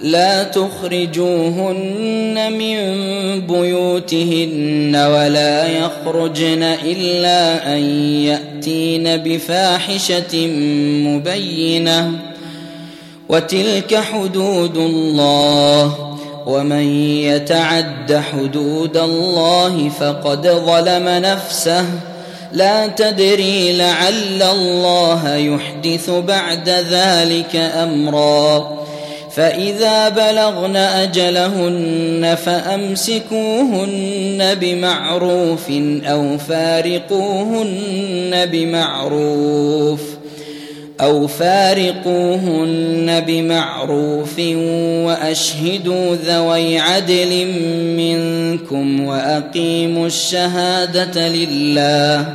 لا تخرجوهن من بيوتهن ولا يخرجن إلا أن يأتين بفاحشة مبينة. وتلك حدود الله ومن يتعد حدود الله فقد ظلم نفسه. لا تدري لعل الله يحدث بعد ذلك أمرا. فإذا بلغن أجلهن فأمسكوهن بمعروف أو فارقوهن بمعروف أو فارقوهن بمعروف وأشهدوا ذوي عدل منكم وأقيموا الشهادة لله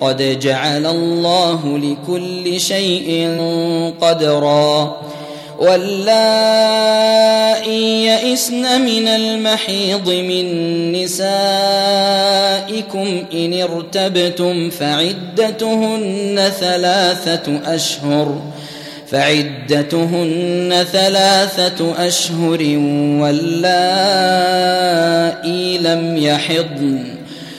قد جعل الله لكل شيء قدرا. واللائي يئسن من المحيض من نسائكم ان ارتبتم فعدتهن ثلاثة اشهر. فعدتهن ثلاثة اشهر واللائي لم يحضن.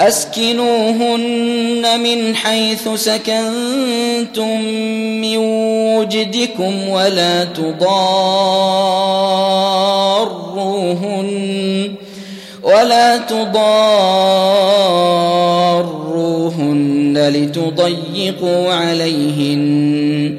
أسكنوهن من حيث سكنتم من وجدكم ولا تضاروهن ولا تضاروهن لتضيقوا عليهن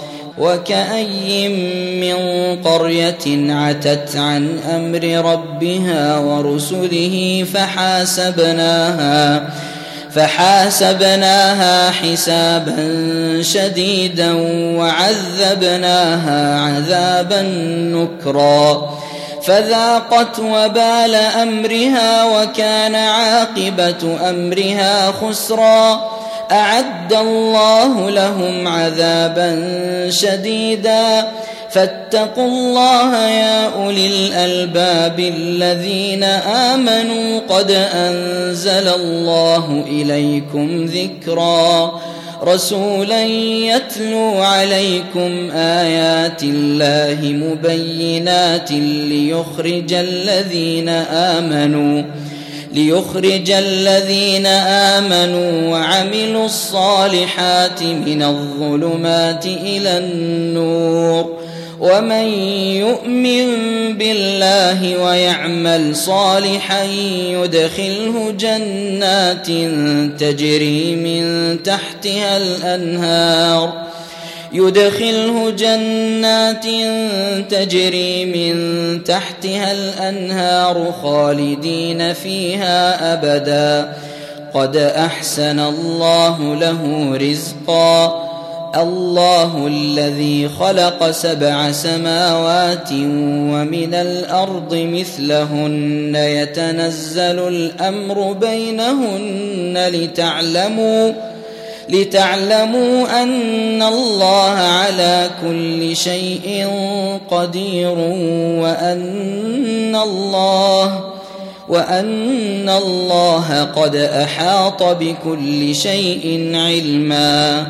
وكأي من قرية عتت عن أمر ربها ورسله فحاسبناها فحاسبناها حسابا شديدا وعذبناها عذابا نكرا فذاقت وبال أمرها وكان عاقبة أمرها خسرا أعد الله لهم عذابا شديدا. فاتقوا الله يا أولي الألباب الذين آمنوا قد أنزل الله إليكم ذكرا. رسولا يتلو عليكم آيات الله مبينات ليخرج الذين آمنوا. ليخرج الذين آمنوا وعملوا الصالحات من الظلمات إلى النور. ومن يؤمن بالله ويعمل صالحا يدخله جنات تجري من تحتها الأنهار. يدخله جنات تجري من تحتها الأنهار خالدين فيها أبدا. قد أحسن الله له رزقا. الله الذي خلق سبع سماوات ومن الأرض مثلهن. يتنزل الأمر بينهن لتعلموا لتعلموا أن الله على كل شيء قدير وأن الله وأن الله قد أحاط بكل شيء علما.